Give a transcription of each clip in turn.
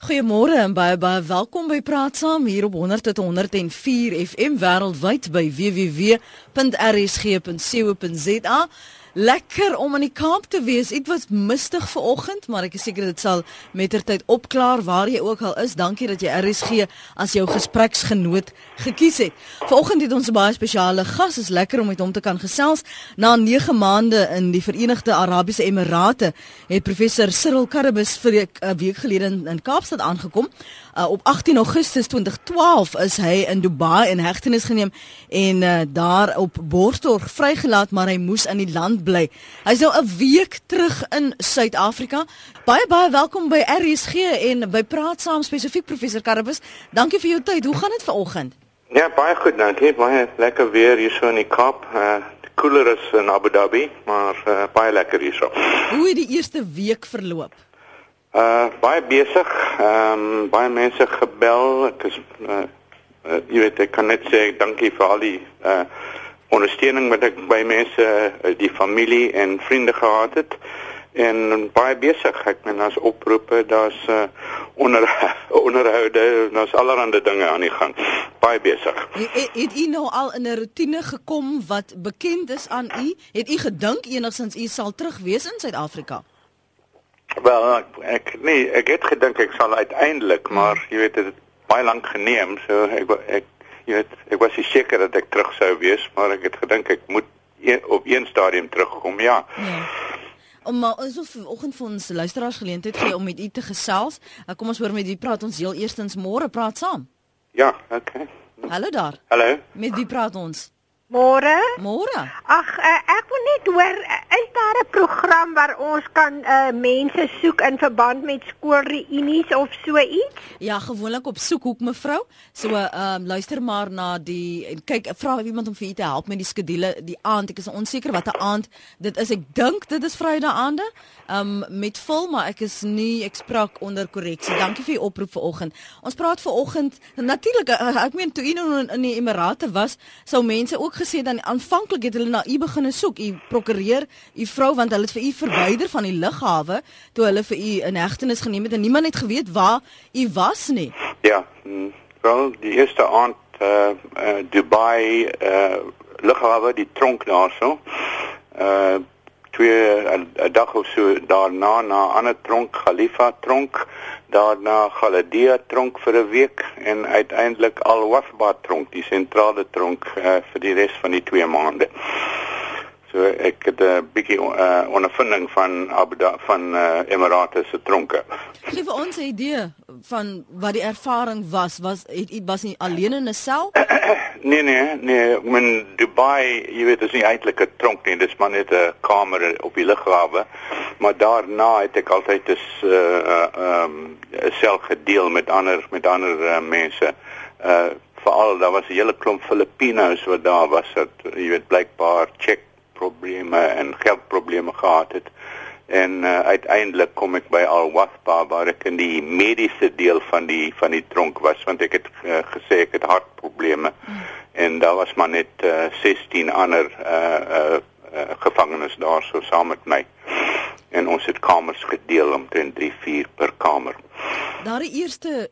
Goeiemôre en baie baie welkom by Praat Saam hier op 100 tot 104 FM wêreldwyd by www.rsg.co.za. Lekker om in die Kaap te wees. Dit was mistig vanoggend, maar ek is seker dit sal mettertyd opklaar waar jy ook al is. Dankie dat jy RSG as jou gespreksgenoot gekies het. Vanoggend het ons 'n baie spesiale gas. Dit is lekker om met hom te kan gesels. Na 9 maande in die Verenigde Arabiese Emirate het professor Cyril Karabis vir 'n week gelede in, in Kaapstad aangekom. Uh, op 18 Augustus 2012 is hy in Dubai in hegtenis geneem en uh, daar op borgtog vrygelaat, maar hy moes in die land bly. Hy's nou 'n week terug in Suid-Afrika. Baie baie welkom by RSG en by Praat Saam spesifiek professor Karabus. Dankie vir jou tyd. Hoe gaan dit vanoggend? Ja, baie goed, dankie. Baie lekker weer hier so in die Kaap. Uh koeler as in Abu Dhabi, maar uh, baie lekker hierso. Hoe het die eerste week verloop? Uh baie besig. Ehm um, baie mense gebel. Ek is uh, uh jy weet ek kan net sê dankie vir al die uh ondersteuning wat ek by mense, uh, die familie en vriende gehad het en baie besig. Ek meen as oproepe, daar's uh onder onderhoude, daar's allerlei dinge aan die gang. Baie besig. Het, het u nou al in 'n rotine gekom wat bekend is aan u? Het u gedink enigsins u sal terug wees in Suid-Afrika? Wel, ek, ek nee, ek het gedink ek sal uiteindelik, maar jy weet dit het baie lank geneem, so ek ek jy weet ek was seker dat ek terug sou wees, maar ek het gedink ek moet een, op een stadium terugkom, ja. Nee. Om maar ons of vanoggend vir ons luisteraars geleentheid gee om met u te gesels. Uh, kom ons hoor met wie praat ons heel eerstens môre praat saam. Ja, okay. Hallo daar. Hallo. Met wie praat ons? Môre? Môre. Ag, uh, ek wil net hoor, uh, is daar 'n program waar ons kan uh, mense soek in verband met skoolreunies of so iets? Ja, gewoonlik op soekhoek mevrou. So ehm um, luister maar na die en kyk, vra iemand om vir u te help met die skedule die aand. Ek is onseker watter aand dit is. Ek dink dit is Vrydag aande. Ehm um, met vol, maar ek is nie ek spraak onder korreksie. Dankie vir u oproep vanoggend. Ons praat vanoggend natuurlik uh, ek meen toe u nou in, in die Emirate was, sou mense ook gesê dan aanvanklik het hulle na u begine soek, u prokureer, u vrou want hulle het vir u verwyder van die lughawe toe hulle vir u in hegtenis geneem het en niemand het geweet waar u was nie. Ja, mm, wel die eerste aand uh, uh Dubai uh lughawe die tronk daarso. Uh twee 'n dag of so daarna na 'n ander tronk Khalifa tronk daarna Galadia tronk vir 'n week en uiteindelik Al Wafba tronk die sentrale tronk uh, vir die res van die 2 maande. So ek het 'n bietjie uh, ondervinding van Abu Dhabi van uh, Emirate se tronke. Gee vir ons 'n idee van wat die ervaring was. Was het u was nie alleen in 'n sel? nee nee, nee, in Dubai, jy weet, is nie eintlik 'n tronk nie, dis maar net 'n kamer op die lughawe. Maar daarna het ek altyd 'n uh, um, sel gedeel met ander met ander uh, mense. Uh veral daar was 'n hele klomp Filipinos wat daar was wat jy weet blykbaar check probleme en geldprobleme gehad het. En uh, uiteindelik kom ek by Al Waspa waar ek in die mediese deel van die van die tronk was want ek het uh, gesê ek het hartprobleme. Mm. En daar was maar net uh, 16 ander uh, uh, uh, gevangenes daar so saam met my. En ons het kamers gedeel omtrent 3 4 per kamer. Daar die eerste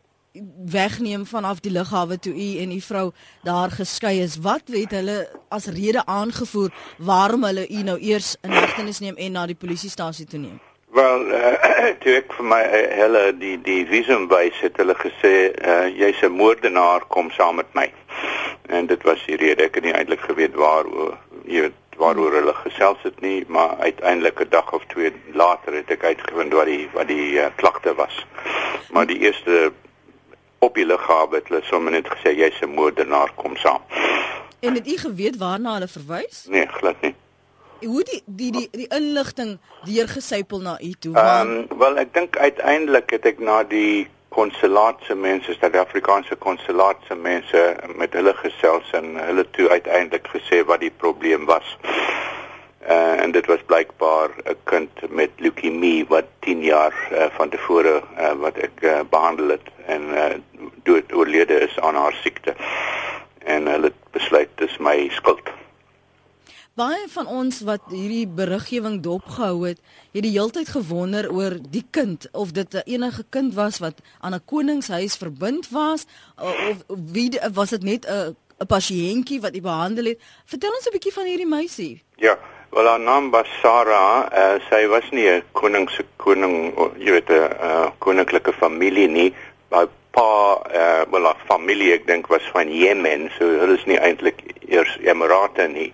wegneem vanaf die lughawe toe u en u vrou daar geskei is. Wat het hulle as rede aangevoer waarom hulle u nou eers in hegtenis neem en na die polisiestasie toe neem? Wel, uh, toe ek vir my uh, hulle die die visum wys het hulle gesê uh, jy's 'n moordenaar kom saam met my. En dit was die rede ek het nie eintlik geweet waaroor jy weet waaroor hulle gesels het nie, maar uiteindelik 'n dag of twee later het ek uitgevind wat die wat die uh, klagte was. Maar die eerste op die lughawe het hulle sommer net gesê jy's 'n moordenaar kom saam. En het u geweet waarna hulle verwys? Nee, glad nie. Hoe die die die die inligting deurgesypel na u toe? Ehm um, wel ek dink uiteindelik het ek na die konsulaatse mense, Suid-Afrikaanse konsulaatse mense met hulle gesels en hulle toe uiteindelik gesê wat die probleem was. Uh, en dit was blykbaar 'n kind met leukemie wat 10 jaar uh, van tevore uh, wat ek uh, behandel het en uh, dood oorlede is aan haar siekte. En hulle besluit dis my skuld. baie van ons wat hierdie beriggewing dopgehou het, het die heeltyd gewonder oor die kind of dit 'n enige kind was wat aan 'n koningshuis verbind was of, wie was dit net 'n 'n pasiëntjie wat hy behandel het. Vertel ons 'n bietjie van hierdie meisie. Ja, wel haar naam was Sarah. Uh, sy was nie 'n koning se koning, jy weet 'n uh, koninklike familie nie. Haar pa, uh, wel haar familie ek dink was van Jemen, so hulle is nie eintlik eers Emirate nie.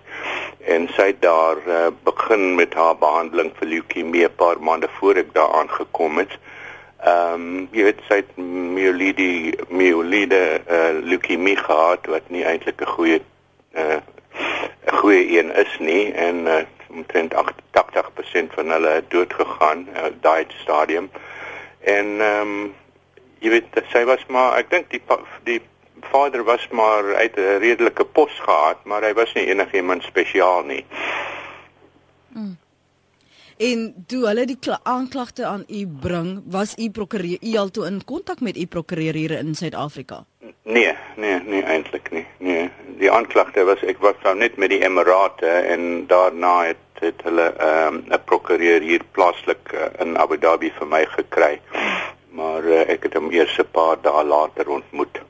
En sy het daar uh, begin met haar behandeling vir leukemie 'n paar maande voor ek daar aangekom het. Ehm um, jy weet sy het myelide myelide uh, leukemie gehad wat nie eintlik 'n goeie 'n goeie een is nie en uh, omtrent 88% van hulle dood gegaan uh, daai stadium. En ehm um, jy weet sy was maar ek dink die die vader was maar uit 'n redelike pos gehad, maar hy was nie enigiemand spesiaal nie. Mm. En toe hulle die aanklagte aan u bring, was u prokureur u al toe in kontak met u prokureur hier in Suid-Afrika? Nee, nee, nee eintlik nie. Nee, die aanklagte was ek was nou net met die Emirate en daarna het het hulle ehm, 'n um, prokureur hier plaaslik uh, in Abu Dhabi vir my gekry. Maar uh, ek het hom eers 'n paar dae later ontmoet.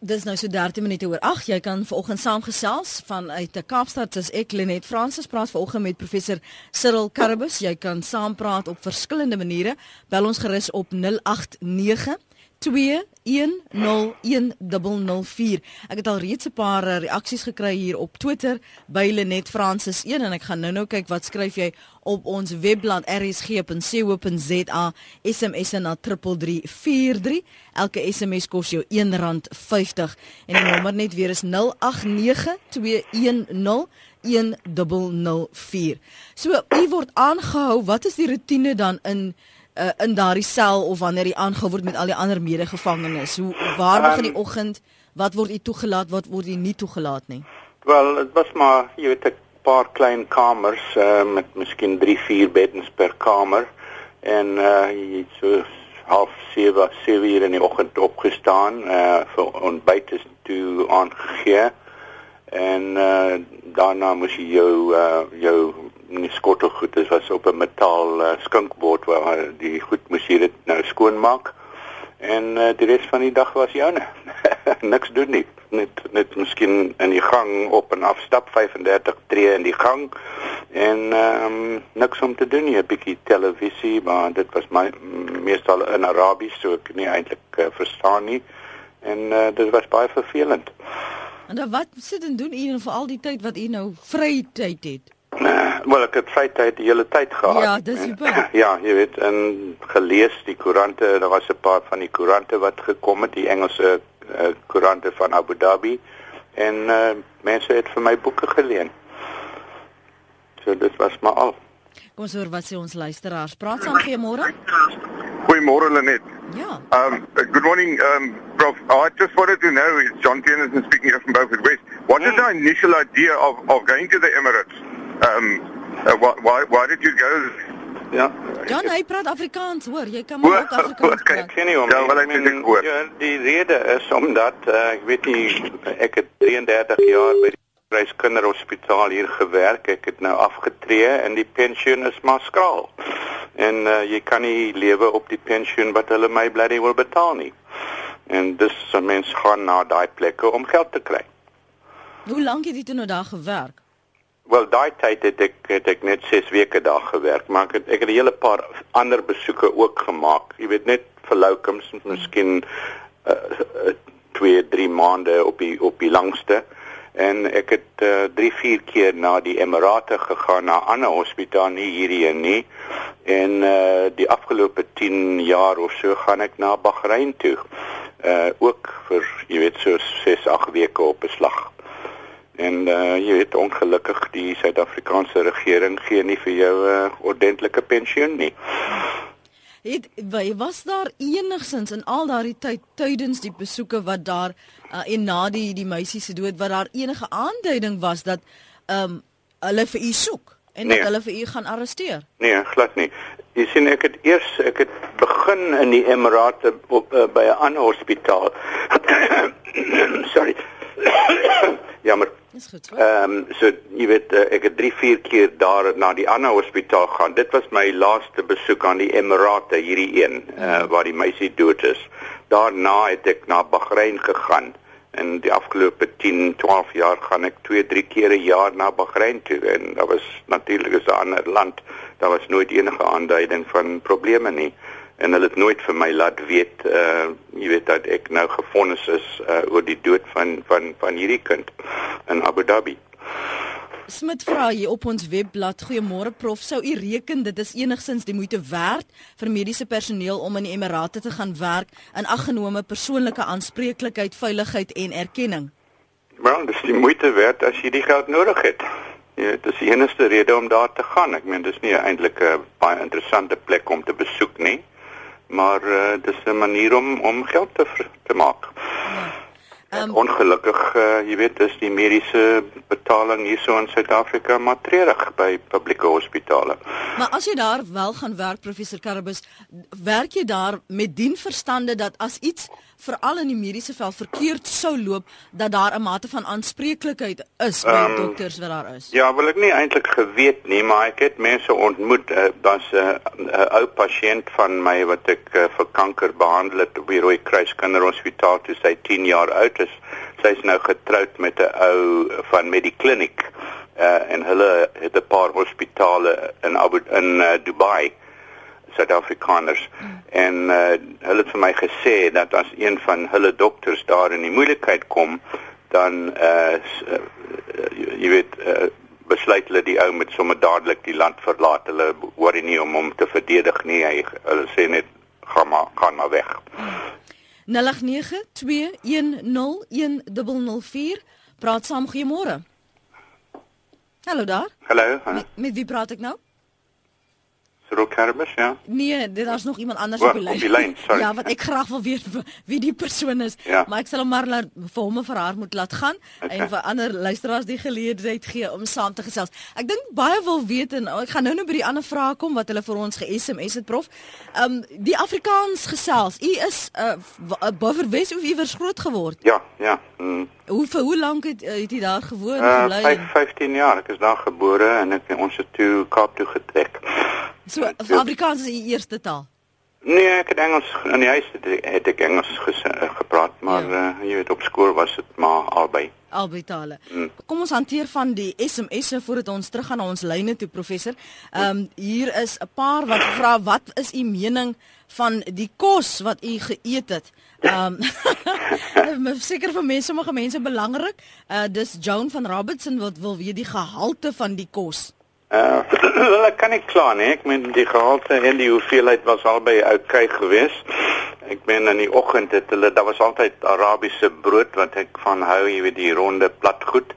Dis nou so 13 minute oor 8. Jy kan vanoggend saamgesels vanuit die Kaapstad as ek Lenet Fransis praat vanoggend met professor Cyril Karabus. Jy kan saampraat op verskillende maniere. Bel ons gerus op 089 2101004. Ek het al reeds 'n paar eh, reaksies gekry hier op Twitter by Lenet Francis 1 en ek gaan nou-nou kyk wat skryf jy op ons webblad rsg.co.za SMS na 3343. Elke SMS kos jou R1.50 en die nommer net weer is 0892101004. So u word aangehou. Wat is die rotine dan in uh, in daardie sel of wanneer hy aangehou word met al die ander medegevangenes? Hoe waar begin die um, oggend? Wat word hy toegelaat? Wat word hy nie toegelaat nie? Wel, dit was maar jy weet 'n paar klein kamers uh, met miskien 3, 4 beddens per kamer en uh jy so half 7, 7 uur in die oggend opgestaan uh vir ontbyt is toe aangegee en uh daarna moes jy jou uh jou nie skottelgoed is was op 'n metaal uh, skinkbord waar die goed moes jy dit nou skoonmaak. En uh, die res van die dag was joune niks doen nie. Net net miskien in die gang op en af stap 35 tree in die gang. En ehm um, niks om te doen nie. 'n bietjie televisie maar dit was my meestal in Arabies so ek nie eintlik uh, verstaan nie. En uh, dit was baie vervelend. En dan wat sit en doen u vir al die tyd wat u nou vry tyd het Wel ek het feitheid die hele tyd gehad. Ja, dis super. Ja, jy weet, en gelees die koerante, daar was 'n paar van die koerante wat gekom het, die Engelse uh, koerante van Abu Dhabi en uh, mense het vir my boeke geleen. So dit was maar al. Kom ons hoor wat sê ons luisteraars. Praat saam gee môre. Goeiemôre Lenet. Ja. Um good morning um Prof. I just wanted to know John Tennyson speaking from Beaufort West. What mm. is the initial idea of of going to the Emirates? Um, uh, why, why, why did you go? Ja. John, hy praat Afrikaans, hoor. Jy kan maar ook Afrikaans praat. Ek sien nie hom. Ja, wel ek dink hoor. Ja, die rede is omdat uh, ek weet nie ek het 33 jaar by die Reis Kinderhospitaal hier gewerk. Ek het nou afgetree en die pensioen is maar skraal. En uh, jy kan nie lewe op die pensioen wat hulle my bloody wil betaal nie. En dis so mense gaan na daai plekke om geld te kry. Hoe lank het jy toe nou daar gewerk? Wel daai tyd het ek het ek net 6 weke daar gewerk, maar ek het ek het 'n hele paar ander besoeke ook gemaak. Jy weet net vir loukums, miskien uh 2, 3 maande op die op die langste. En ek het 3, uh, 4 keer na die Emirate gegaan na 'n ander hospitaal nie hierdie nie. En uh die afgelope 10 jaar of so gaan ek na Bahrein toe. Uh ook vir jy weet so 6, 8 weke op beslag. En uh jy weet ongelukkig die Suid-Afrikaanse regering gee nie vir jou 'n uh, ordentlike pensioen nie. Het was daar enigsins in al daardie tyd tydens die besoeke wat daar uh, en na die die meisie se dood wat daar enige aanduiding was dat ehm um, hulle vir u soek en nee. dat hulle vir u gaan arresteer? Nee, glad nie. Jy sien ek het eers ek het begin in die Emirate op uh, by 'n ander hospitaal. Sorry. Jammer. Dis goed. Ehm um, so jy weet uh, ek het 3 4 keer daar na die ander hospitaal gaan. Dit was my laaste besoek aan die Emirate hierdie een uh, waar die meisie dood is. Daarna het ek na Bahrein gegaan. In die afgelope 10 12 jaar gaan ek 2 3 keer 'n jaar na Bahrein toe en daar was natuurlik 'n ander land. Daar was nooit enige aanduiding van probleme nie en hulle het nooit vir my laat weet uh jy weet dat ek nou gefonnis is uh oor die dood van van van hierdie kind in Abu Dhabi. Smit vra hier op ons webblad Goeiemôre prof sou u reken dit is enigsins die moeite werd vir mediese personeel om in die Emirate te gaan werk in aggenome persoonlike aanspreeklikheid, veiligheid en erkenning. Wel, dis die moeite werd as jy die geld nodig het. Ja, dit is die enigste rede om daar te gaan. Ek meen dis nie eintlik 'n baie interessante plek om te besoek nie maar uh, dis 'n manier om om geld te te maak. Ja. Um, ongelukkig, uh, jy weet, is die mediese betaling hierso in Suid-Afrika maar treurig by publieke hospitale. Maar as jy daar wel gaan werk, professor Karabus, werk jy daar met dien verstande dat as iets veral in die mediese veld verkeerd sou loop dat daar 'n mate van aanspreeklikheid is by um, dokters wat daar is. Ja, wil ek nie eintlik geweet nie, maar ek het mense ontmoet. Uh, Daar's 'n uh, ou pasiënt van my wat ek uh, vir kanker behandel het die Rooi Kruis Kinderhospitaal toe sy 10 jaar oud is. Sy's nou getroud met 'n ou van Medikliniek. Uh, en hulle het 'n paar hospitale in Abu in uh, Dubai. Suid-Afrikaners. Mm. en uh, hulle het vir my gesê dat as een van hulle dokters daar in die moeilikheid kom dan uh, uh jy weet uh, besluit hulle die ou met sommer dadelik die land verlaat. Hulle hoor nie om hom te verdedig nie. Hy hulle sê net gaan maar gaan maar weg. 0892101004 praat saam goeiemôre. Hallo daar. Hallo met, met wie praat ek nou Cyril Carbus, ja? Nee, dit is nog iemand anders oh, op die lyn. Op die lyn, sorry. Ja, wat ek graag wil weet wie die persoon is, ja. maar ek sal hom maar laat vir hom of vir haar moet laat gaan okay. en vir ander luisteraars die geleentheid gee om saam te gesels. Ek dink baie wil weet en ek gaan nou nou by die ander vrae kom wat hulle vir ons ge-SMS het prof. Ehm um, die Afrikaans gesels. U is 'n uh, eh, Bufferwes of iewers groot geword? Ja, ja. Mm. Hoe vir hoe lank het, uh, het jy daar gewoon uh, gebly? 5 15 jaar. Ek is daar gebore en ek ons het toe Kaap toe getrek. So Afrikaans is die eerste taal. Nee, ek het Engels in die huis het, het ek Engels ges, uh, gepraat, maar ja. uh, jy weet op skool was dit maar albei. Albei tale. Mm. Kom ons hanteer van die SMS'e voordat ons teruggaan na ons lyne toe professor. Ehm um, hier is 'n paar wat vra wat is u mening van die kos wat u geëet het? Ehm um, seker vir mense, sommige mense belangrik. Uh dis Joan van Robertson wat wil weet die gehalte van die kos. Uh, wel ek kan nie kla nie. Ek meen die gehalte en die hoeveelheid was albei oukei geweest. Ek meen in die oggend het hulle daar was altyd Arabiese brood wat ek van hou, jy weet die ronde plat goed.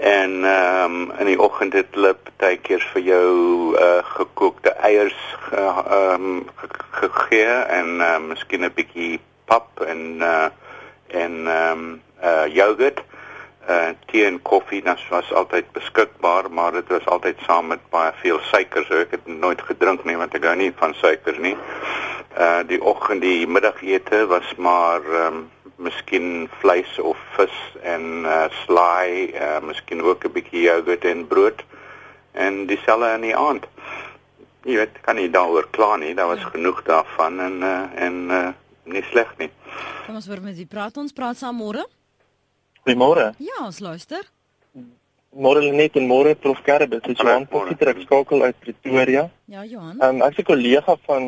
En ehm um, in die oggend het hulle partykeer vir jou uh gekookte eiers ehm uh, um, gegee en uh, miskien 'n bietjie pap en uh en ehm um, uh yoghurt tee en koffie nas was altyd beskikbaar maar dit was altyd saam met baie veel suiker so ek het nooit gedrink nie want ek hou nie van suiker nie. Uh die oggend die middagete was maar ehm um, miskien vleis of vis en uh slaai, uh miskien ook 'n bietjie yoghurt en brood en dieselfde in die aand. Jy weet, kan nie daaroor kla nie, daar was ja. genoeg daarvan en uh en uh nie sleg nie. Kom ons word met die praat ons praat saam môre. Goeiemôre. Ja, ons luister. Môre net en môre Prof Karabes, dit is Johan Potgieter ek skakel uit Pretoria. Ja, Johan. Ehm um, ek is 'n kollega van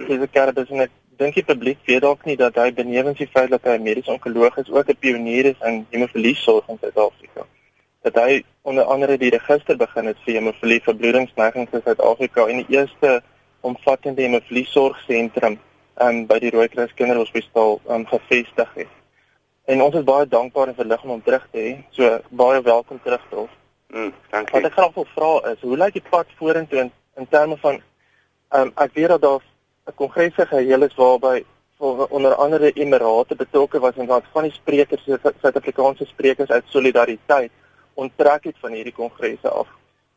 Prof Karabes en ek dink die publiek weet dalk nie dat hy benewens die feit dat hy 'n mediese onkoloog is, ook 'n pionier is in hemofiliesorg in Suid-Afrika. Dat hy onder andere die register begin het vir hemofilie verbloedingsneigings in Suid-Afrika en die eerste omvattende hemofiliesorgsentrum um, by die Rooikruis Kinderhospitaal um, gevestig het. En ons is baie dankbaar en verlig om hom terug te hê. So baie welkom terug Prof. Mm, dankie. Wat ek graag wil vra is, hoe lyk die pad vorentoe in, in terme van ehm um, ek weet dat daar 'n kongres geheel is waarby onder andere Emirate betrokke was en wat van die sprekers, Suid-Afrikaanse sprekers uit solidariteit onttrek het van hierdie kongresse af.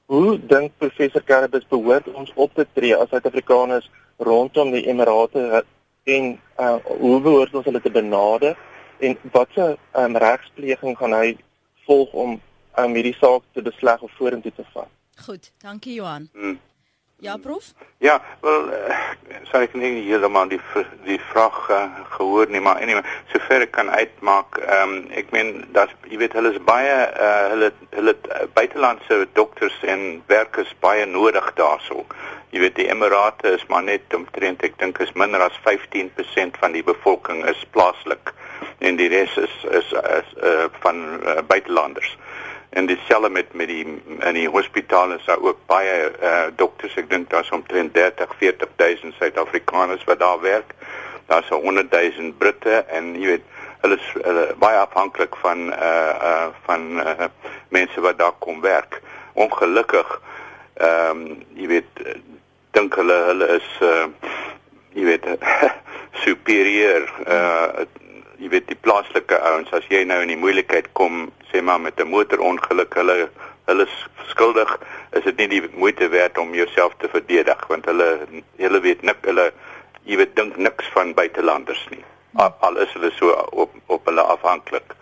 Hoe dink professor Karabus behoort ons op te tree as Suid-Afrikaners rondom die Emirate en uh, hoe behoort ons hulle te benader? En watse um, regspleging gaan hy volg om om hierdie saak te besleg of vorentoe te vat. Goed, dankie Johan. Hmm. Ja, prof? Ja, wel uh, sal ek nie heeltemal die die vraag uh, gehoor nie, maar anyway, sover ek kan uitmaak, ehm um, ek meen dat jy weet hulle is baie uh, hulle hulle uh, buitelandse dokters en werkers baie nodig daarso. Jy weet die Emirate is maar net omtrent ek dink is minder as 15% van die bevolking is plaaslik en die res is is, is uh, van uh, buitelanders. En dieselfde met met die in die hospitale is daar ook baie uh, dokters. Ek dink daar's omtrent 30 40000 Suid-Afrikaners wat daar werk. Daar's 100 000 Britte en jy weet hulle is hulle, baie afhanklik van uh uh van uh, mense wat daar kom werk. Ongelukkig ehm um, jy weet dink hulle hulle is uh jy weet superieur uh jy weet die plaaslike ouens as jy nou in die moeilikheid kom sê maar met 'n motorongeluk hulle hulle skuldig is dit nie die moeite werd om jouself te verdedig want hulle hulle weet nik hulle jy weet dink niks van buitelanders nie. Al, al is hulle so op op hulle afhanklik.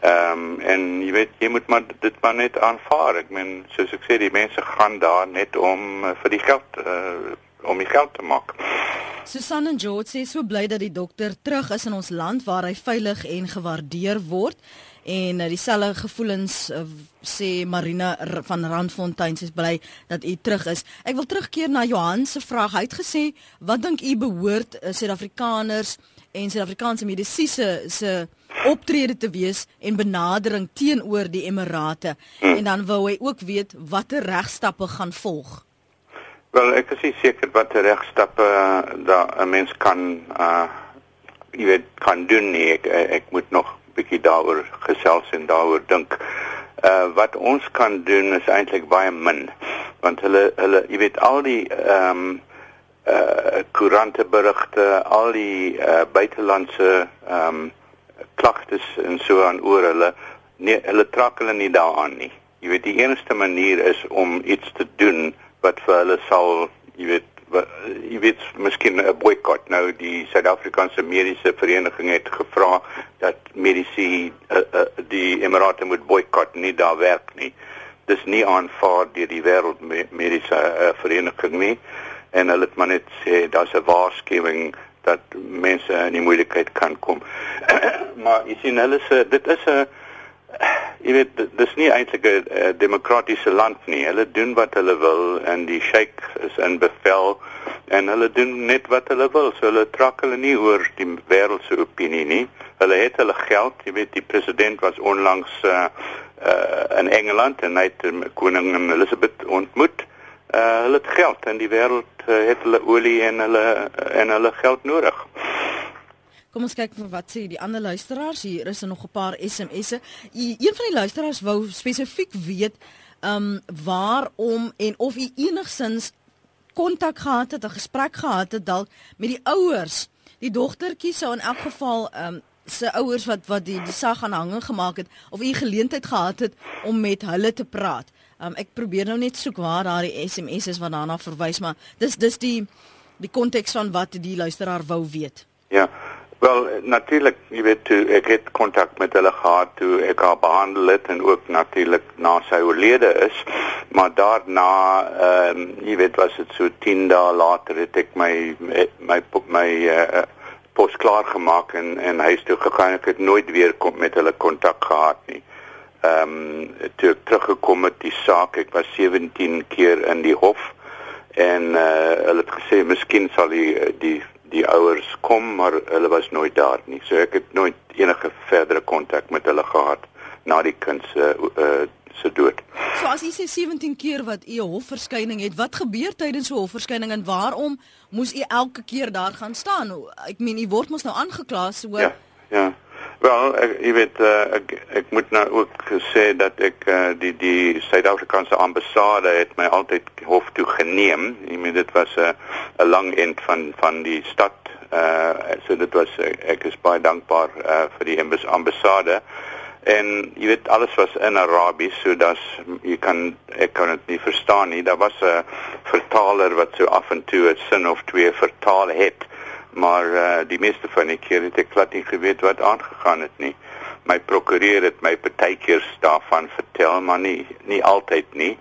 Ehm um, en jy weet jy moet maar dit maar net aanvaar. Ek meen soos ek sê die mense gaan daar net om uh, vir die geld uh, om die geld te maak Susan en George sê so bly dat die dokter terug is in ons land waar hy veilig en gewaardeer word en uh, dieselfde gevoelens uh, sê Marina van Randfontein sê bly dat u terug is. Ek wil terugkeer na Johan se vraag. Hy het gesê wat dink u behoort uh, Suid-Afrikaners en Suid-Afrikaanse medisise se optrede te wees en benadering teenoor die Emirate hmm. en dan wou hy ook weet watter regstappe gaan volg. Wel, ek is seker wat regstappe uh, daar 'n mens kan uh jy weet kan doen nie. Ek ek moet nog bietjie daaroor gesels en daaroor dink. Uh wat ons kan doen is eintlik baie min want hulle hulle jy weet al die ehm um, uh koerante berigte, al die uh buitelandse ehm um, klagtes en so aan oor hulle nee, hulle trek hulle nie daaraan nie. Jy weet die enigste manier is om iets te doen wat vir hulle sal, jy weet, wat, jy weet, miskien 'n boikot. Nou die Suid-Afrikaanse Mediese Vereniging het gevra dat medisy uh, uh, die Emirate moet boikot, nie daar werk nie. Dis nie aanvaar deur die wêreld mediese uh, vereniging nie en hulle het maar net sê daar's 'n waarskuwing dat mense in die moeilikheid kan kom. maar jy sien hulle sê dit is 'n jy weet dis nie eintlik 'n uh, demokratiese land nie. Hulle doen wat hulle wil en die sheik is in bevel en hulle doen net wat hulle wil. So hulle trek hulle nie oor die wêreld se opinie nie. Hulle het hulle geld. Jy weet die president was onlangs uh, uh, in Engeland en hy het koningin Elizabeth ontmoet. Uh, hulle het geld en die wêreld uh, het hulle olie en hulle en hulle geld nodig. Kom ons kyk wat sê die ander luisteraars. Hier is er nog 'n paar SMS'e. Een van die luisteraars wou spesifiek weet ehm um, waarom en of u enigsins kontak gehad het, 'n gesprek gehad het dalk met die ouers. Die dogtertjie sou in elk geval ehm um, se ouers wat wat die die sag aan hange gemaak het of u geleentheid gehad het om met hulle te praat. Um, ek probeer nou net soek waar daai SMS is wat daarna verwys, maar dis dis die die konteks van wat die luisteraar wou weet. Ja. Wel natuurlik, jy weet toe ek het kontak met hulle gehad toe ek haar behandel het en ook natuurlik na sy oorlede is, maar daarna ehm um, jy weet was dit so 10 dae later het ek my my my, my uh, pos klaar gemaak en en huis toe gegaan ek het nooit weer kom met hulle kontak gehad nie. Ehm um, toe ek teruggekom het die saak, ek was 17 keer in die hof en uh, hulle het gesê miskien sal die die die ouers kom maar hulle was nooit daar nie. So ek het nooit enige verdere kontak met hulle gehad na die kind se uh, se dood. So as jy sê 17 keer wat u 'n hofverskyning het, wat gebeur tydens so 'n hofverskyning en waarom moes u elke keer daar gaan staan? Ek meen u word mos nou aangekla so Ja. Ja. Wel, ek jy weet uh, ek ek moet nou ook sê dat ek uh, die die Suid-Afrikaanse ambassade het my altyd hof toe geneem. Jy weet dit was 'n uh, 'n lang end van van die stad. Uh so dit was ek is baie dankbaar uh, vir die ambassade. En jy weet alles was in Arabies, so dat jy kan ek kan dit nie verstaan nie. Daar was 'n vertaler wat so af en toe 'n sin of twee vertaal het maar uh, die meeste van die keer het ek glad nie geweet wat aangegaan het nie. my prokureur het my partykeers daarvan vertel, maar nie nie altyd nie.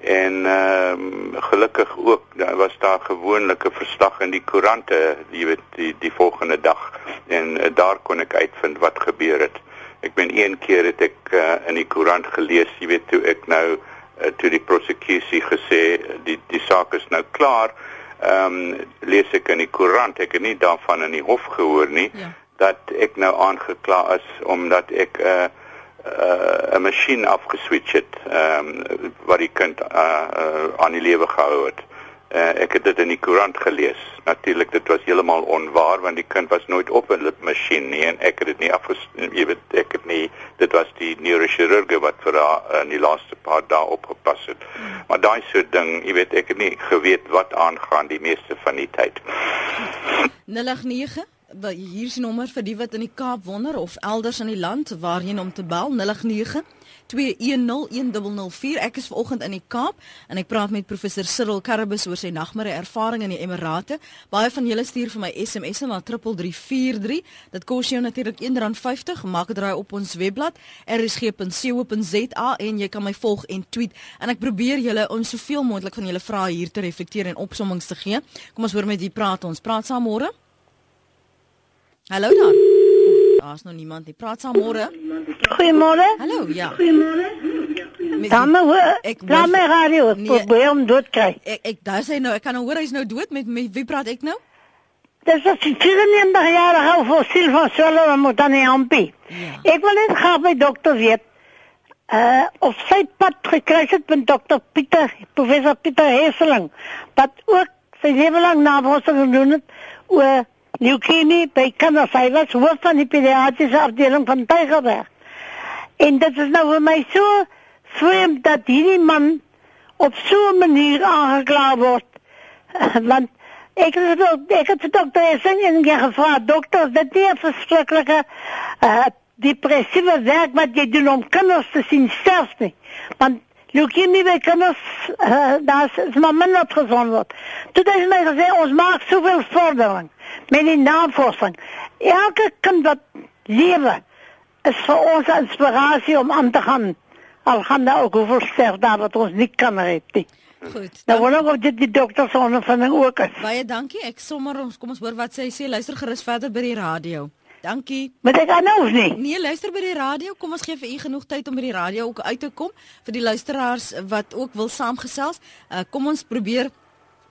En ehm um, gelukkig ook daar was daar gewoonlik 'n verslag in die koerante, jy weet, die die volgende dag en uh, daar kon ek uitvind wat gebeur het. Ek ben een keer het ek uh, in die koerant gelees, jy weet, toe ek nou uh, toe die prosekusie gesê die die saak is nou klaar. Ehm um, lees ek in die koerant, ek het nie daarvan in die hof gehoor nie. Ja dat ek nou aangekla is omdat ek 'n uh, eh, 'n uh, masjien afgeswitch het ehm um, wat die kind uh, uh, aan die lewe gehou het. Uh, ek het dit in die koerant gelees. Natuurlik dit was heeltemal onwaar want die kind was nooit op 'n masjien nie en ek het dit nie afges jy weet ek het nie dit was die neurochirurge wat vir haar in die laaste paar dae opgepas het. Maar daai so ding, jy weet ek het nie geweet wat aangaan die meeste van die tyd. 089 hier is nommer vir die wat in die Kaap wonder of elders in die land waarheen om te bel 089 2101004 ek is vanoggend in die Kaap en ek praat met professor Cyril Karabus oor sy nagmare ervaring in die Emirate. Baie van julle stuur vir my SMS na 3343 dit kos jou natuurlik R1.50 maak dit raai op ons webblad rsg.co.za en jy kan my volg en tweet. En ek probeer julle om soveel moontlik van julle vrae hier te reflekteer en opsommings te gee. Kom ons hoor met wie praat ons. Praat saam môre. Hallo daar. Daar's nog niemand nie. Praat saam môre. Goeiemôre. Hallo, ja. Goeiemôre. Dame, ek laat my radio nee, probeer om dood kry. Ek ek daar sê nou, ek kan nou hoor hy's nou dood met met wie praat ek nou? Dis as jy 94 jaar oud vir Silva Solo en moet dan nie aanbi. Ja. Ek wil net graag by dokter weet. Uh of sy pad gekry het met dokter Pieter, professor Pieter Hesseling, wat ook sy lewe lank navorsing gedoen het oor leukemie by kinders. Hy was hoof van die pediatriese afdeling van Tygerberg. En dit is nou vir my so vreemd dat hierdie man op so 'n manier aangekla word. Want ek het ook ek het dokter Essing en ge gevra dokter, dit is 'n verskriklike uh, depressiewe werk wat jy doen om kinders te sien sterf nie. Want leukemie by kinders uh, daar is maar minder gesond word. Toe het hy my gesê ons maak soveel vordering met die navorsing. Elke kind wat lewe is vir ons inspirasie om aan te gaan. Al gaan daar ook hoeveel sterf daar wat ons nie kan red nie. Goed. Nou wil ek of dit die dokter se ondervinding ook is. Baie dankie. Ek sommer ons kom ons hoor wat sy sê. Luister gerus verder by die radio. Dankie. Maar ek kan nou nie. Nee, luister by die radio. Kom ons gee vir u genoeg tyd om by die radio ook uit te kom vir die luisteraars wat ook wil saamgesels. Uh, kom ons probeer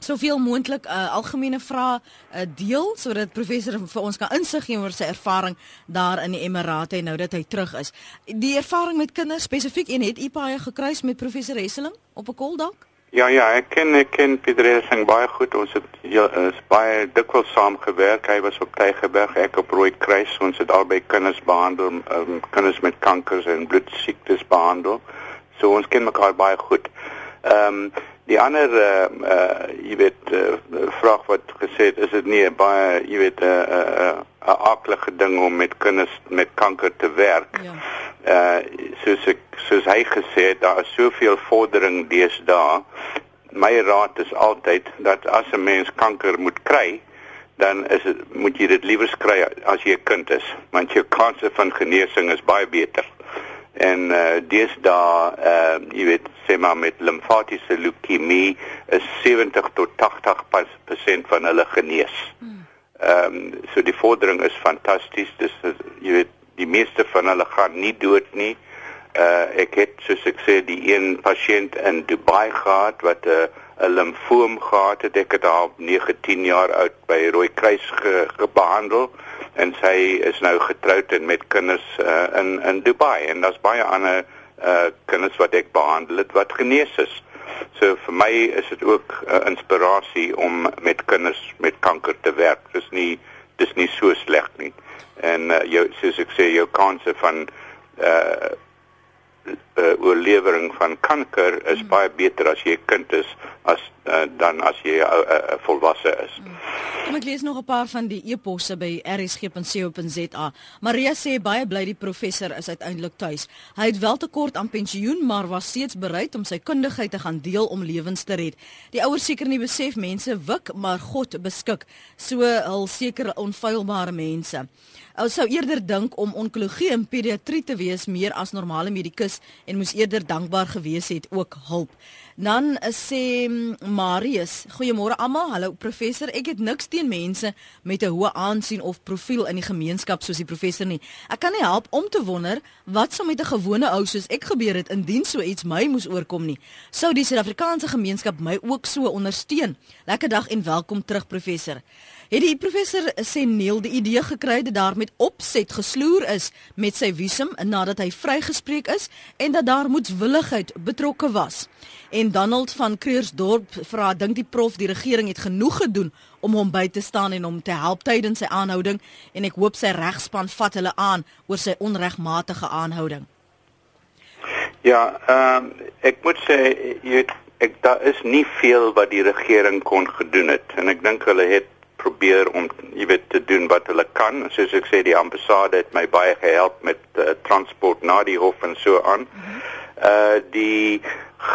soveel moontlik uh, algemene vrae uh, deel sodat professor vir ons kan insig gee oor sy ervaring daar in die Emirate nou dat hy terug is. Die ervaring met kinders spesifiek en het u baie gekruis met professor Hesseling op 'n kol dalk? Ja ja, ek ken ek ken Pieter Hesseling baie goed. Ons het is baie dikwels saam gewerk. Hy was op Tygerberg, ek op Rooi Kruis. Ons het albei kinders behandel, um, kinders met kankers en bloedsiektes behandel. So ons ken mekaar baie goed. Ehm um, Die ander uh uh jy weet uh, vraag wat gesê het is dit nie baie jy weet 'n uh, 'n uh, 'n uh, aardige ding om met kinders met kanker te werk. Ja. Uh soos ek soos hy gesê het daar is soveel vordering deesdae. My raad is altyd dat as 'n mens kanker moet kry, dan is dit moet jy dit liewer kry as jy 'n kind is, want jou kanse van genesing is baie beter en uh, deesdae uh, jy weet sê maar met limfatiese leukemie is 70 tot 80% van hulle genees. Hmm. Ehm um, so die vordering is fantasties. Dis jy weet die meeste van hulle gaan nie dood nie. Uh ek het soos ek sê die een pasiënt in Dubai gehad wat 'n uh, 'n limfoom gehad het. Ek het haar 19 jaar oud by Rooi Kruis ge, gebehandel en sy is nou getroud en met kinders uh, in in Dubai en daar's baie ander uh kinders wat ek behandel het wat genees is. So vir my is dit ook 'n uh, inspirasie om met kinders met kanker te werk. Dis nie dis nie so sleg nie. En uh, jou soos ek sê jou kanse van uh uh, oorlewering van kanker is mm. baie beter as jy 'n kind is as uh, dan as jy 'n uh, uh, volwasse is. Mm. Kom ek lees nog 'n paar van die e-posse by rsg.co.za. Maria sê baie bly die professor is uiteindelik tuis. Hy het wel tekort aan pensioen, maar was steeds bereid om sy kundigheid te gaan deel om lewens te red. Die ouers seker nie besef mense wik, maar God beskik. So hul seker onfeilbare mense. Ou sou eerder dink om onkologie en pediatrie te wees meer as normale medikus en moes eerder dankbaar gewees het ook hulp. Dan sê Marius, goeiemôre almal. Hallo professor. Ek het niks teen mense met 'n hoë aansien of profiel in die gemeenskap soos die professor nie. Ek kan nie help om te wonder wat sou met 'n gewone ou soos ek gebeur het indien so iets my moes oorkom nie. Sou die Suid-Afrikaanse gemeenskap my ook so ondersteun? Lekker dag en welkom terug professor. Het die professor sê Neil die idee gekry dat daar met opset gesloer is met sy visum nadat hy vrygespreek is en dat daar moetswilligheid betrokke was. En Donald van Kreursdorp vra dink die prof die regering het genoeg gedoen om hom by te staan en hom te help tydens sy aanhouding en ek hoop sy regspan vat hulle aan oor sy onregmatige aanhouding. Ja, ehm um, ek moet sê jy ek daar is nie veel wat die regering kon gedoen het en ek dink hulle het probeer om jy weet te doen wat hulle kan. Soos ek sê die ambassade het my baie gehelp met uh, transport na die hof en so aan. Uh die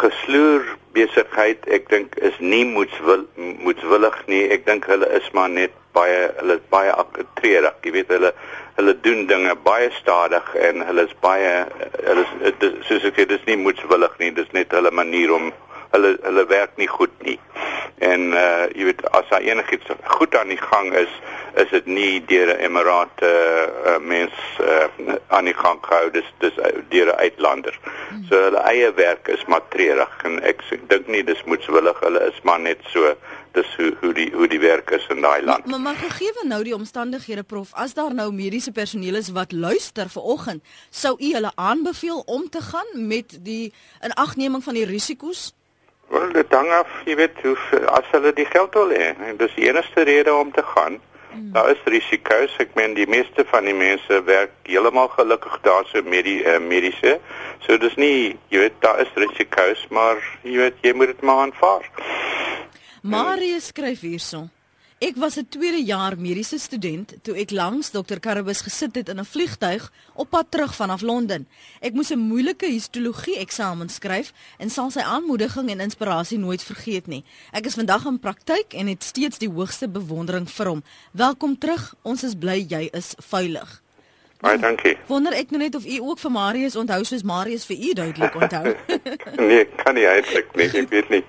gesloer besigheid ek dink is nie moetswil, moetswillig nie. Ek dink hulle is maar net baie hulle is baie aktreerig. Jy weet hulle hulle doen dinge baie stadig en hulle is baie hulle is soos ek sê dis nie moetswillig nie. Dis net hulle manier om hulle hulle werk nie goed nie. En uh jy weet as daar enigiets goed aan die gang is, is dit nie deur 'n emirate uh, mens uh, aan die gang gehou dis dis deur 'n uitlander. Hmm. So hulle eie werk is matrerig en ek dink nie dis moetswillig hulle is maar net so dis hoe hoe die hoe die werk is in daai land. Maar maar gegee nou die omstandighede prof, as daar nou mediese personeel is wat luister vir oggend, sou u hulle aanbeveel om te gaan met die inagneming van die risiko's? Wel, dit hang af, jy weet, hoe as hulle die geld wil hê. Dis die enigste rede om te gaan. Mm. Daar is risiko's. Ek meen die meeste van die mense werk heeltemal gelukkig daar so met die uh, mediese. So dis nie, jy weet, daar is risiko's, maar jy weet, jy moet dit maar aanvaar. Marius skryf hierson. Ek was 'n tweede jaar mediese student toe ek langs Dr. Karabus gesit het in 'n vliegtyg op pad terug vanaf Londen. Ek moes 'n moeilike histologie eksamen skryf en sal sy aanmoediging en inspirasie nooit vergeet nie. Ek is vandag in praktyk en het steeds die hoogste bewondering vir hom. Welkom terug. Ons is bly jy is veilig. Baie dankie. Wonder ek net of u ook vir Marius onthou soos Marius vir u duidelik onthou. nee, kan nie eintlik nie. Ek weet nie.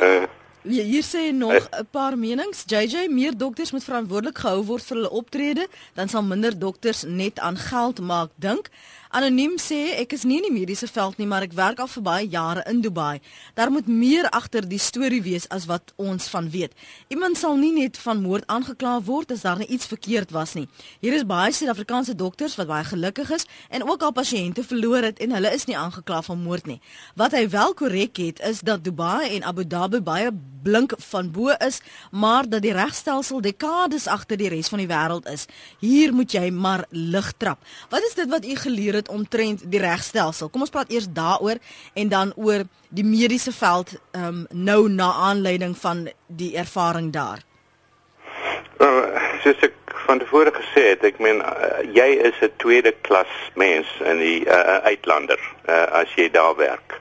Uh Ja, hier sê nog 'n paar menings. JJ, meer dokters moet verantwoordelik gehou word vir hulle optrede, dan sal minder dokters net aan geld maak dink. Anoniem sê ek is nie in die mediese veld nie, maar ek werk al vir baie jare in Dubai. Daar moet meer agter die storie wees as wat ons van weet. Iemand sal nie net van moord aangekla word as daar iets verkeerd was nie. Hier is baie Suid-Afrikaanse dokters wat baie gelukkig is en ook al pasiënte verloor het en hulle is nie aangekla van moord nie. Wat hy wel korrek het is dat Dubai en Abu Dhabi baie blink van bo is, maar dat die regstelsel dekades agter die res van die wêreld is. Hier moet jy maar lig trap. Wat is dit wat u geleer het omtrent die regstelsel. Kom ons praat eers daaroor en dan oor die mediese veld ehm um, nou na aanleiding van die ervaring daar. Uh, soos ek van tevore gesê het, ek meen uh, jy is 'n tweede klas mens in die uh, uitlander uh, as jy daar werk.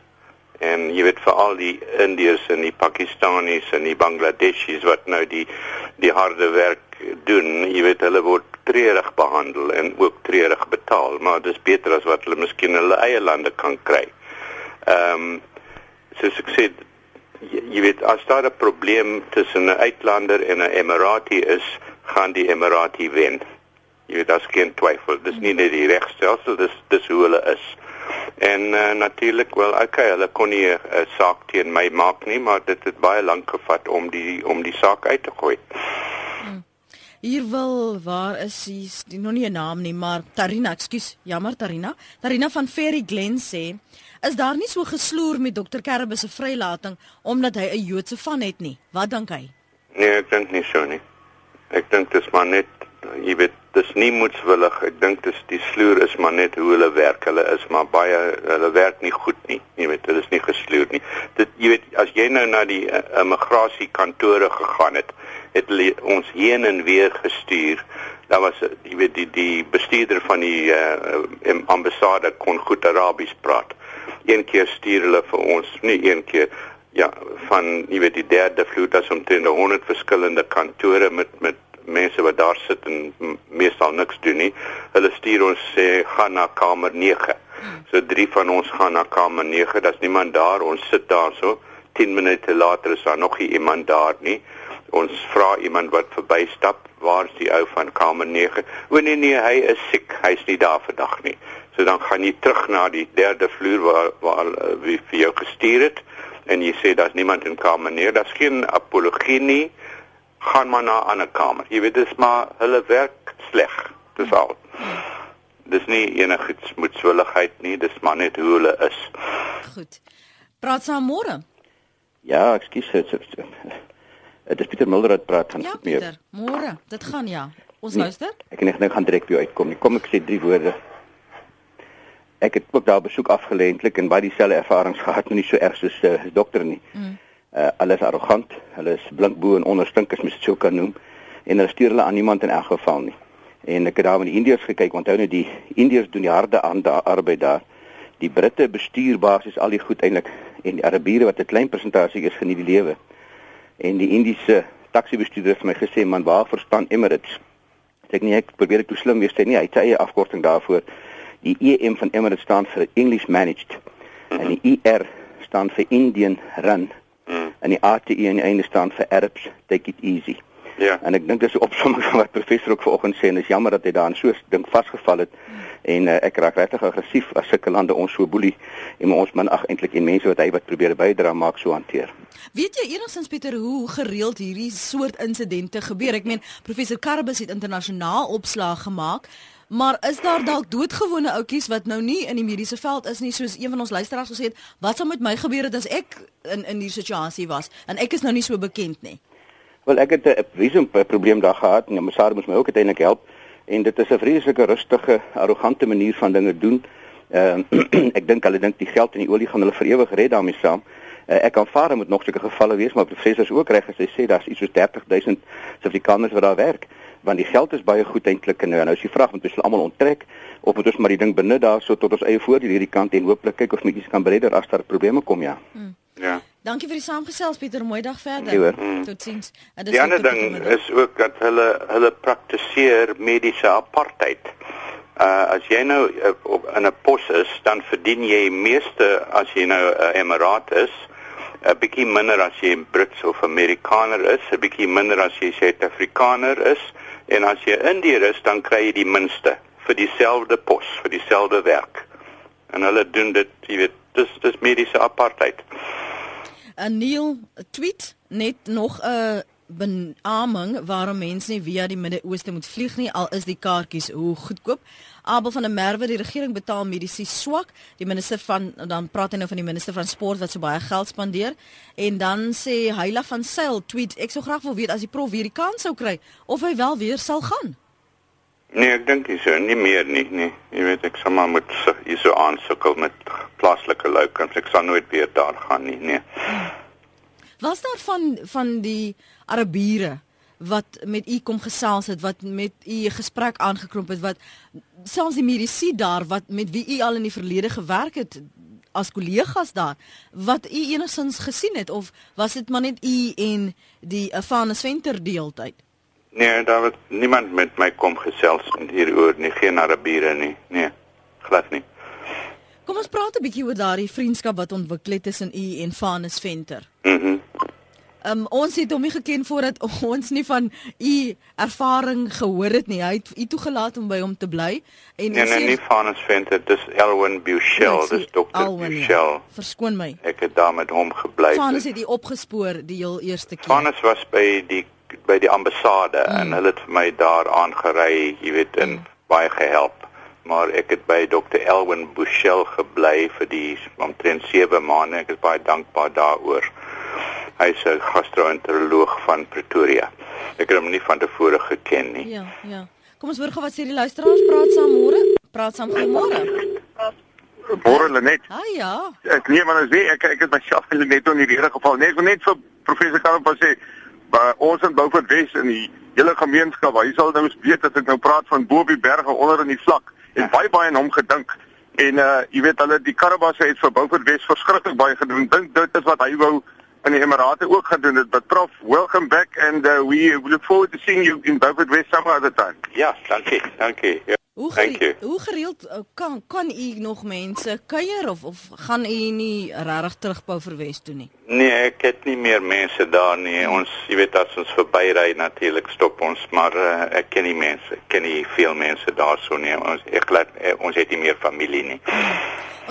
En jy weet vir al die Indiërs en die Pakistanis en die Bangladeshis wat nou die die harde werk doen, jy weet hulle word treurig behandel en ook treurig betaal, maar dis beter as wat hulle miskien in hulle eie lande kan kry. Ehm um, soos ek sê jy, weet as daar 'n probleem tussen 'n uitlander en 'n emirati is, gaan die emirati wen. Jy weet daar's geen twyfel, dis nie net die regstelsel, dis dis hoe hulle is. En uh, natuurlik wel, okay, hulle kon nie 'n uh, saak teen my maak nie, maar dit het baie lank gevat om die om die saak uit te gooi. Hier wil waar is? Die nog nie 'n naam nie, maar Tarina, ekskuus. Jammer Tarina. Tarina van Ferry Glen sê, is daar nie so gesloer met Dr. Kerbus se vrylating omdat hy 'n Joodse van het nie. Wat dink hy? Nee, ek dink nie so nie. Ek dink dit is maar net jy weet dis nie moetswillig. Ek dink dis die sloer is maar net hoe hulle werk. Hulle is maar baie hulle werk nie goed nie. Jy weet, hulle is nie gesloer nie. Dit jy weet as jy nou na die uh, immigrasiekantore gegaan het, het hulle ons heen en weer gestuur. Daar was jy weet die die bestuurder van die uh, ambassade kon goed Arabies praat. Een keer stuur hulle vir ons, nie een keer ja, van jy weet die derde vloed as omtrent 100 verskillende kantore met met mense wat daar sit en meestal niks doen nie. Hulle stuur ons sê gaan na kamer 9. So drie van ons gaan na kamer 9. Daar's niemand daar. Ons sit daar so. 10 minute later is daar nog nie iemand daar nie. Ons vra iemand wat verbystap, waar is die ou van kamer 9? O nee nee, hy is siek. Hy's nie daar vandag nie. So dan gaan jy terug na die derde vloer waar waar uh, wie vir jou gestuur het en jy sê daar's niemand in kamer 9. Daar's geen apologie nie gaan maar na 'n ander kamer. Jy weet dis maar hulle werk sleg. Dis al. Dis nie enigiets moetswilligheid nie, dis maar net hoe hulle is. Goed. Praat saam môre. Ja, ekskuus dit. Is Pieter Mulder wat praat van Ja, meer. Pieter. Môre. Dit gaan ja. Ons Nee, luister. Ek en ek nou gaan direk by jou uitkom. nie. Kom ek sê drie woorde. Ek het ook daar besoek afgelê eintlik en baie dieselfde ervarings gehad, maar nie so erg soos uh, dokter nie. Mm. Uh hulle is arrogant, hulle is blink bo en onderstink as mens dit sou kan noem en hulle stuur hulle aan niemand in elk geval nie. En ek het daar met die Indiërs gekyk, onthou nou die Indiërs doen die harde aan da arbeid daar. Die Britte bestuur basies al die goed eintlik en die Arabiere wat 'n klein persentasie is geniet die lewe. En die Indiese taxi-bestuurder het vir my gesê, "Man, waar verstaan Emirates?" Sê ek nee, ek probeer ek toe slim wees, sê nee, hy het sy eie afkorting daarvoor. Die EM van Emirates staan vir English Managed en die ER staan vir Indian Run. En die ATE aan die einde staan vir Arabs Take It Easy. Ja. En ek dink dis 'n opsomming van wat professor ook vanoggend sê en dis jammer dat hy daar in so 'n ding vasgevall het. En uh, ek raak regtig aggressief as sulke lande ons so boelie en ons min ag eintlik en mense wat hy wat probeer bydra maak so hanteer. Weet jy enigstens Pieter hoe gereeld hierdie soort insidente gebeur? Ek meen professor Karbus het internasionaal opslag gemaak. Maar is daar dalk doodgewone ouetjies wat nou nie in die mediese veld is nie soos een van ons luisteraars gesê het, wat sou met my gebeur het as ek in in hierdie situasie was en ek is nou nie so bekend nie. Wel ek het 'n visum probleem daar gehad en Masar moes my ook uiteindelik help en dit is 'n vreeslike rustige, arrogante manier van dinge doen. Ehm ek dink hulle dink die geld en die olie gaan hulle vir ewig red daarmee saam. Uh, ek aanvaar dit moet nog sulke gevalle wees, maar professors ook reg as hy sê daar's iets soos 30000 Suid-Afrikaners wat daar werk, want die geld is baie goed eintlik en nou nou is die vraag moet ons hulle almal onttrek of moet ons maar die ding benut daarso tot ons eie voordeel hierdie kant en hooplik kyk of netjies kan beredder as daar probleme kom ja. Ja. Dankie vir die saamgesels Pieter, mooi dag verder. Ja, hoor. Mm. Totsiens. En dis Die ander ding vanmiddag. is ook dat hulle hulle praktiseer mediese apartheid. Uh as jy nou uh, op in 'n pos is, dan verdien jy meeste as jy nou 'n uh, emiraat is, 'n bietjie minder as jy 'n Brits of Amerikaner is, 'n bietjie minder as jy Suid-Afrikaner is en as jy Indiër is, dan kry jy die minste vir dieselfde pos, vir dieselfde werk. En hulle doen dit, jy weet, dis dis mediese apartheid. 'n Neil tweet net nog 'n beaming waarom mense nie via die Midde-Ooste moet vlieg nie al is die kaartjies hoe goedkoop. Abel van der Merwe, die regering betaal mediese swak. Die minister van dan praat hy nou van die minister van sport wat so baie geld spandeer en dan sê Heila van Sail tweet ek sou graag wil weet as die prof weer die kans sou kry of hy wel weer sal gaan. Nee, ek dink nie so, nie meer nie, nee. Jy weet ek sal maar moet hier so aansukkel met plaaslike loukums. Ek sal nooit weer daar gaan nie, nee. Was daar van van die Arabiere wat met u kom gesels het wat met u 'n gesprek aangekromp het wat selfs die mediese daar wat met wie u al in die verlede gewerk het as kollegas daar wat u enigstens gesien het of was dit maar net u en die Afanes Venter deeltyd? Nee, daar het niemand met my kom gesels hieroor nie, geen Arabiere nie. Nee, glad nie. Kom ons praat 'n bietjie oor daardie vriendskap wat ontwikkel het tussen u en Afanes Venter. Mhm. Mm Um, ons het hom nie geken voordat ons nie van u ervaring gehoor het nie. Hy het u toegelaat om by hom te bly en nee, nee, nie Vanus Venter, dis Elwin Bushell, dis dokter Alwyn, ja. Bushell. Verskoon my. Ek het daar met hom gebly. Vanus het u opgespoor die heel eerste keer. Vanus was by die by die ambassade mm. en hulle het vir my daar aangery, jy weet, en mm. baie gehelp. Maar ek het by Dr. Elwin Bushell gebly vir die omtrent 7 maande. Ek is baie dankbaar daaroor. Hy's 'n gastro-enteroloog van Pretoria. ek het hom nie van tevore geken nie. Ja, ja. Kom ons hoor gou wat sê die luisteraars praat saam môre. Praat saam goeiemôre. Môre Lenet. Ah ja. Ek nee maar as jy ek ek het myself in Lenet in hierdie geval net net vir professor Karel sê maar ons in Beaufort Wes in die hele gemeenskap, hy sal nou weet dat ek nou praat van bo op die berge onder in die vlak en baie baie aan hom gedink. En uh jy weet hulle die Karabasse het vir Beaufort Wes verskriklik baie gedoen. Dink dit is wat hy wou in die Emirate ook gaan doen dit. But Prof, welcome back and uh, we look forward to seeing you in Beaufort West some other time. Ja, dankie. Dankie. Ja. Hoe gereeld, hoe gereeld uh, kan kan u nog mense kuier of of gaan u nie regtig terugbou vir Wes toe nie? Nee, ek het nie meer mense daar nie. Ons, jy weet as ons verbyry natuurlik stop ons, maar uh, ek ken nie mense. Ek ken nie veel mense daarso nie. Ons ek laat eh, ons het nie meer familie nie.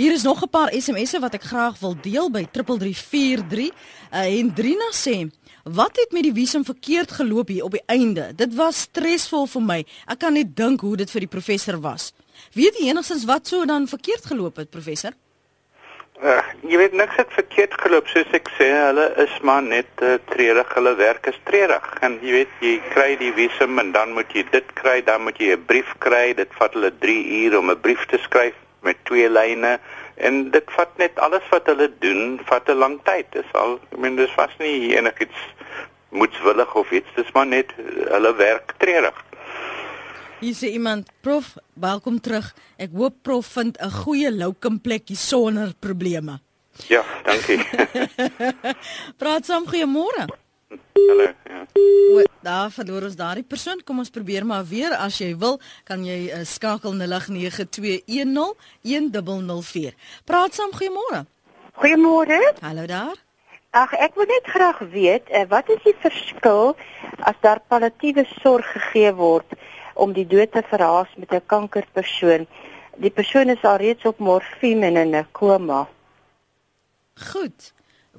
Hier is nog 'n paar SMS'e wat ek graag wil deel by 3343. Uh, en Drina sê, "Wat het met die visum verkeerd geloop hier op die einde? Dit was stresvol vir my. Ek kan net dink hoe dit vir die professor was." Weet jy enigstens wat so dan verkeerd geloop het, professor? Uh, jy weet niks het verkeerd geloop soos ek sê, hulle is maar net uh, treurig, hulle werk is treurig. En jy weet jy kry die visum en dan moet jy dit kry, dan moet jy 'n brief kry. Dit vat hulle 3 ure om 'n brief te skryf met twee lyne en dit vat net alles wat hulle doen, vat 'n lang tyd. Dis al, ek meen dis vas nie enigiets moetswillig of iets, dis maar net uh, hulle werk treurig. Hier sê iemand, "Prof, welkom terug. Ek hoop prof vind 'n goeie loukum plekkie sonder probleme." Ja, dankie. Praat saam, goeiemôre. Hallo. Ja. O, daar verloor ons daardie persoon. Kom ons probeer maar weer as jy wil, kan jy uh, skakel 0892101004. Praat saam, goeiemôre. Goeiemôre. Hallo daar. Ag, ek wil net graag weet, uh, wat is die verskil as daar palliatiewe sorg gegee word om die dood te verhaas met 'n kankerpersoon? Die persoon is al reeds op morfine en in 'n koma. Goed.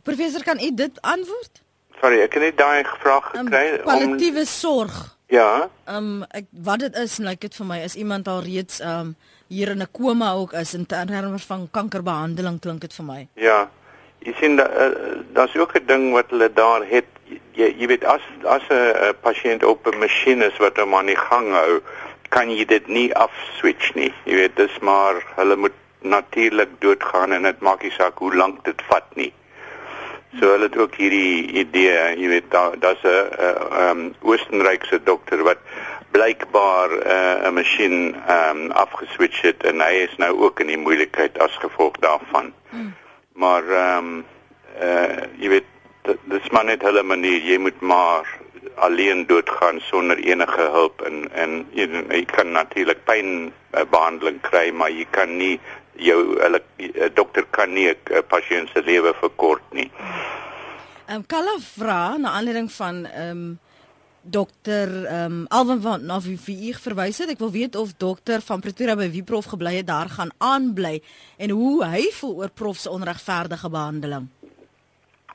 Professor, kan u dit antwoord? Sorry, ek het net daai vraag Um, gekry palliatiewe sorg. Ja. Ehm um, ek wat dit is, lyk dit vir my is iemand al reeds ehm um, hier in 'n koma ook is in terme van kankerbehandeling klink dit vir my. Ja. Jy sien da, uh, daar's ook 'n ding wat hulle daar het. Jy jy weet as as 'n uh, pasiënt op 'n masjien is wat hom aan die gang hou, kan jy dit nie afswitch nie. Jy weet dis maar hulle moet natuurlik doodgaan en dit maak nie saak hoe lank dit vat nie. So hulle het ook hierdie idee, jy weet daar daar's 'n uh, um, Oostenrykse dokter wat blykbaar 'n uh, masjien um, afgeswitch het en hy is nou ook in die moeilikheid as gevolg daarvan. Hmm. Maar ehm um, uh jy weet dis maar net hulle manier jy moet maar alleen doodgaan sonder enige hulp en en jy, jy kan natuurlik pyn uh, kry maar jy kan nie jou hulle uh, dokter kan nie 'n uh, pasiënt se lewe verkort nie. Ehm um, Kalla vra na aanleiding van ehm um, dokter ehm um, Alvin van na wie wie ek verwys het. Ek wil weet of dokter van Pretoria by wie prof gebly het daar gaan aanbly en hoe hy voel oor prof se onregverdige behandeling.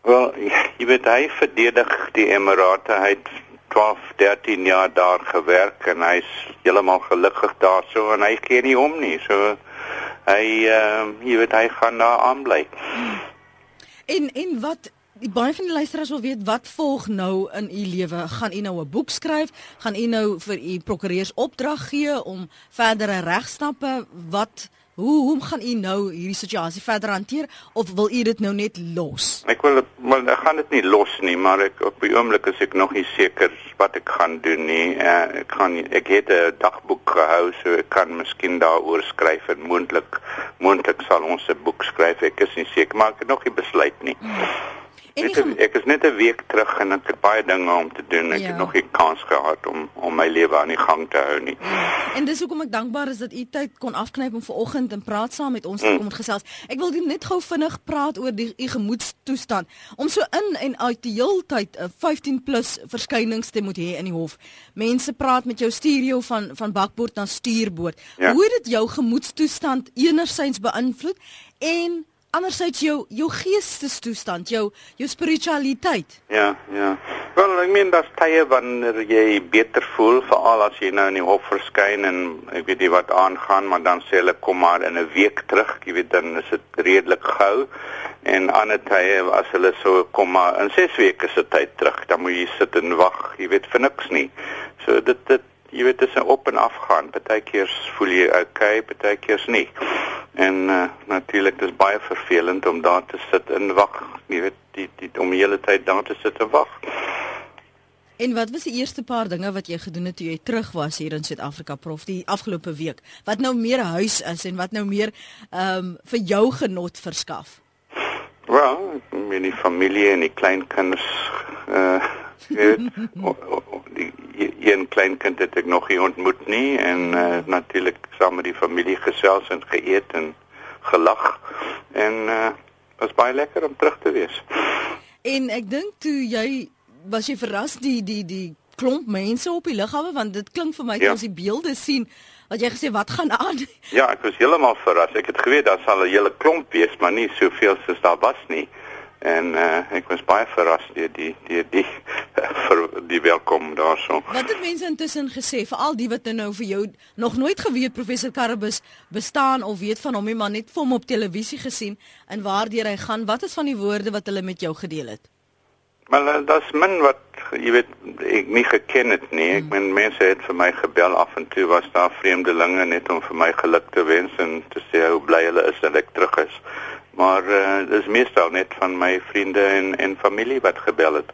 Wel, jy weet hy verdedig die Emirate. Hy het 12, 13 jaar daar gewerk en hy's heeltemal gelukkig daarso en hy gee nie om nie. So hy ehm uh, jy weet hy gaan daar aanbly. En en wat baie van die luisteraars wil weet wat volg nou in u lewe? Gaan u nou 'n boek skryf? Gaan u nou vir u prokureurs opdrag gee om verdere regstappe? Wat hoe hoe gaan u nou hierdie situasie verder hanteer of wil u dit nou net los? Ek wil maar ek gaan dit nie los nie, maar ek op die oomblik is ek nog nie seker wat ek gaan doen nie. Uh, ek gaan ek het 'n dagboek gehou, so ek kan miskien daaroor skryf en moontlik moontlik sal ons 'n boek skryf. Ek is nie seker, maar ek het nog nie besluit nie. En Ek, is- ek is net 'n week terug en ek het baie dinge om te doen. Ek Ja. het nog nie kans gehad om om my lewe aan die gang te hou nie. En dis hoekom ek dankbaar is dat u tyd kon afknyp om vanoggend en praat saam met ons Mm. te kom gesels. Ek wil net gou vinnig praat oor die u gemoedstoestand. Om so in en uit die heeltyd 'n 15 plus verskynings te moet hê in die hof. Mense praat met jou stuur jou van van bakbord na stuurboord. Ja. Hoe het dit jou gemoedstoestand enerzijds beïnvloed en andersins jou jou geestestoestand, jou jou spiritualiteit. Ja, ja. Wel, ek meen dat tye wanneer jy beter voel, veral as jy nou in die hof verskyn en ek weet nie wat aangaan, maar dan sê hulle kom maar in 'n week terug, jy weet dan is dit redelik gou. En ander tye as hulle so kom maar in 6 weke se tyd terug, dan moet jy sit en wag, jy weet vir niks nie. So dit dit jy weet dit is 'n op en af gaan. Partykeer voel jy okay, partykeer nie. En uh, natuurlik dis baie vervelend om daar te sit en wag, jy weet die die om die hele tyd daar te sit en wag. En wat was die eerste paar dinge wat jy gedoen het toe jy terug was hier in Suid-Afrika prof die afgelope week? Wat nou meer huis is en wat nou meer ehm um, vir jou genot verskaf? Wel, met die familie en die kleinkinders uh weet, o, o, die een kleinkind het ek nog nie ontmoet nie en uh, natuurlik saam met die familie gesels en geëet en gelag en uh was baie lekker om terug te wees. En ek dink toe jy was jy verras die die die klomp mense op die lughawe want dit klink vir my ja. as jy beelde sien wat jy gesê wat gaan aan? Ja, ek was heeltemal verras. Ek het geweet daar sal 'n hele klomp wees, maar nie soveel soos daar was nie. En uh, ek was baie verras deur die die die vir die welkom daarso. Wat het mense intussen gesê vir al die wat nou vir jou nog nooit geweet professor Karabus bestaan of weet van hom nie, maar net vir hom op televisie gesien en waardeur hy gaan? Wat is van die woorde wat hulle met jou gedeel het? Maar uh, daar's min wat jy weet ek nie geken het nie. Ek meen mense het vir my gebel af en toe was daar vreemdelinge net om vir my geluk te wens en te sê hoe bly hulle is dat ek terug is. Maar uh, dis meestal net van my vriende en en familie wat gebel het.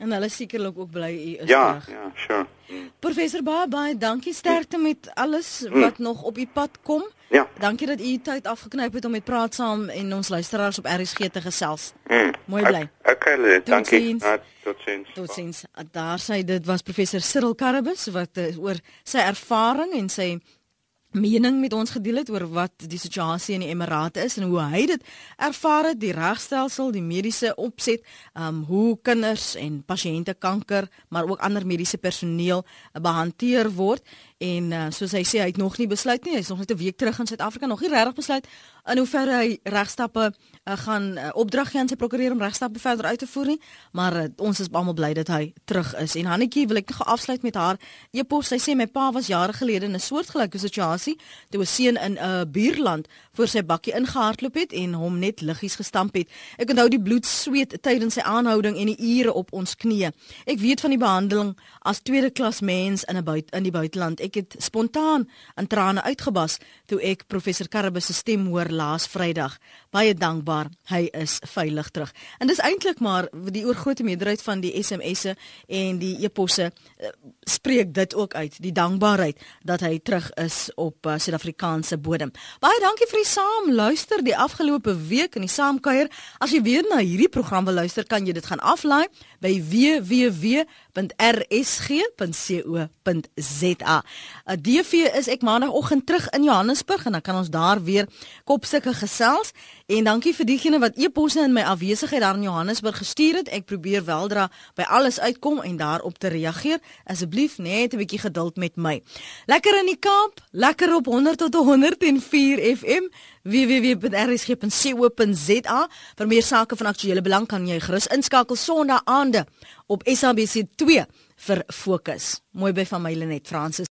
En hulle sekerlik ook bly u is ja, terug. Ja, ja, sure. Professor baie baie dankie sterkte met alles wat mm. nog op u pad kom. Ja. Dankie dat u tyd afgeknyp het om met praat saam en ons luisteraars op RSG te gesels. Mm. Mooi bly. Okay, dankie. Totsiens. Totsiens. Daar sê dit was professor Cyril Karabus wat uh, oor sy ervaring en sy mening met ons gedeel het oor wat die situasie in die Emirate is en hoe hy dit ervaar het die regstelsel die mediese opset um hoe kinders en pasiënte kanker maar ook ander mediese personeel uh, behanteer word en uh, soos hy sê hy het nog nie besluit nie. Hy's nog net 'n week terug in Suid-Afrika nog nie regtig besluit in hoeverre hy regstappe uh, gaan uh, opdrag gee aan sy prokureur om regstappe verder uit te voer nie. Maar uh, ons is almal bly dat hy terug is. En Hannetjie wil ek nog afsluit met haar e-pos. Sy sê my pa was jare gelede in 'n soortgelyke situasie toe 'n seun in 'n uh, buurland voor sy bakkie ingehardloop het en hom net liggies gestamp het. Ek onthou die bloed sweet tydens sy aanhouding en die ure op ons knieë. Ek weet van die behandeling as tweede klas mens in 'n buit in die buiteland ek het spontaan in trane uitgebas toe ek professor Karabus se stem hoor laas Vrydag. Baie dankbaar, hy is veilig terug. En dis eintlik maar die oorgrootste meerderheid van die SMS'e en die e-posse uh, spreek dit ook uit, die dankbaarheid dat hy terug is op uh, Suid-Afrikaanse bodem. Baie dankie vir die saam luister die afgelope week in die saamkuier. As jy weer na hierdie program wil luister, kan jy dit gaan aflaai by www.rsg.co.za. 'n DV is ek maandagooggend terug in Johannesburg en dan kan ons daar weer kopstukke gesels. En dankie vir diegene wat e-posse in my afwesigheid daar in Johannesburg gestuur het. Ek probeer weldra by alles uitkom en daarop te reageer. Asseblief net 'n bietjie geduld met my. Lekker in die kamp, lekker op 100 tot 104 FM www.rsg.co.za vir meer sake van aktuële belang kan jy gerus inskakel Sondae aande op SABC 2 vir fokus. Mooi by van my Lenet Fransis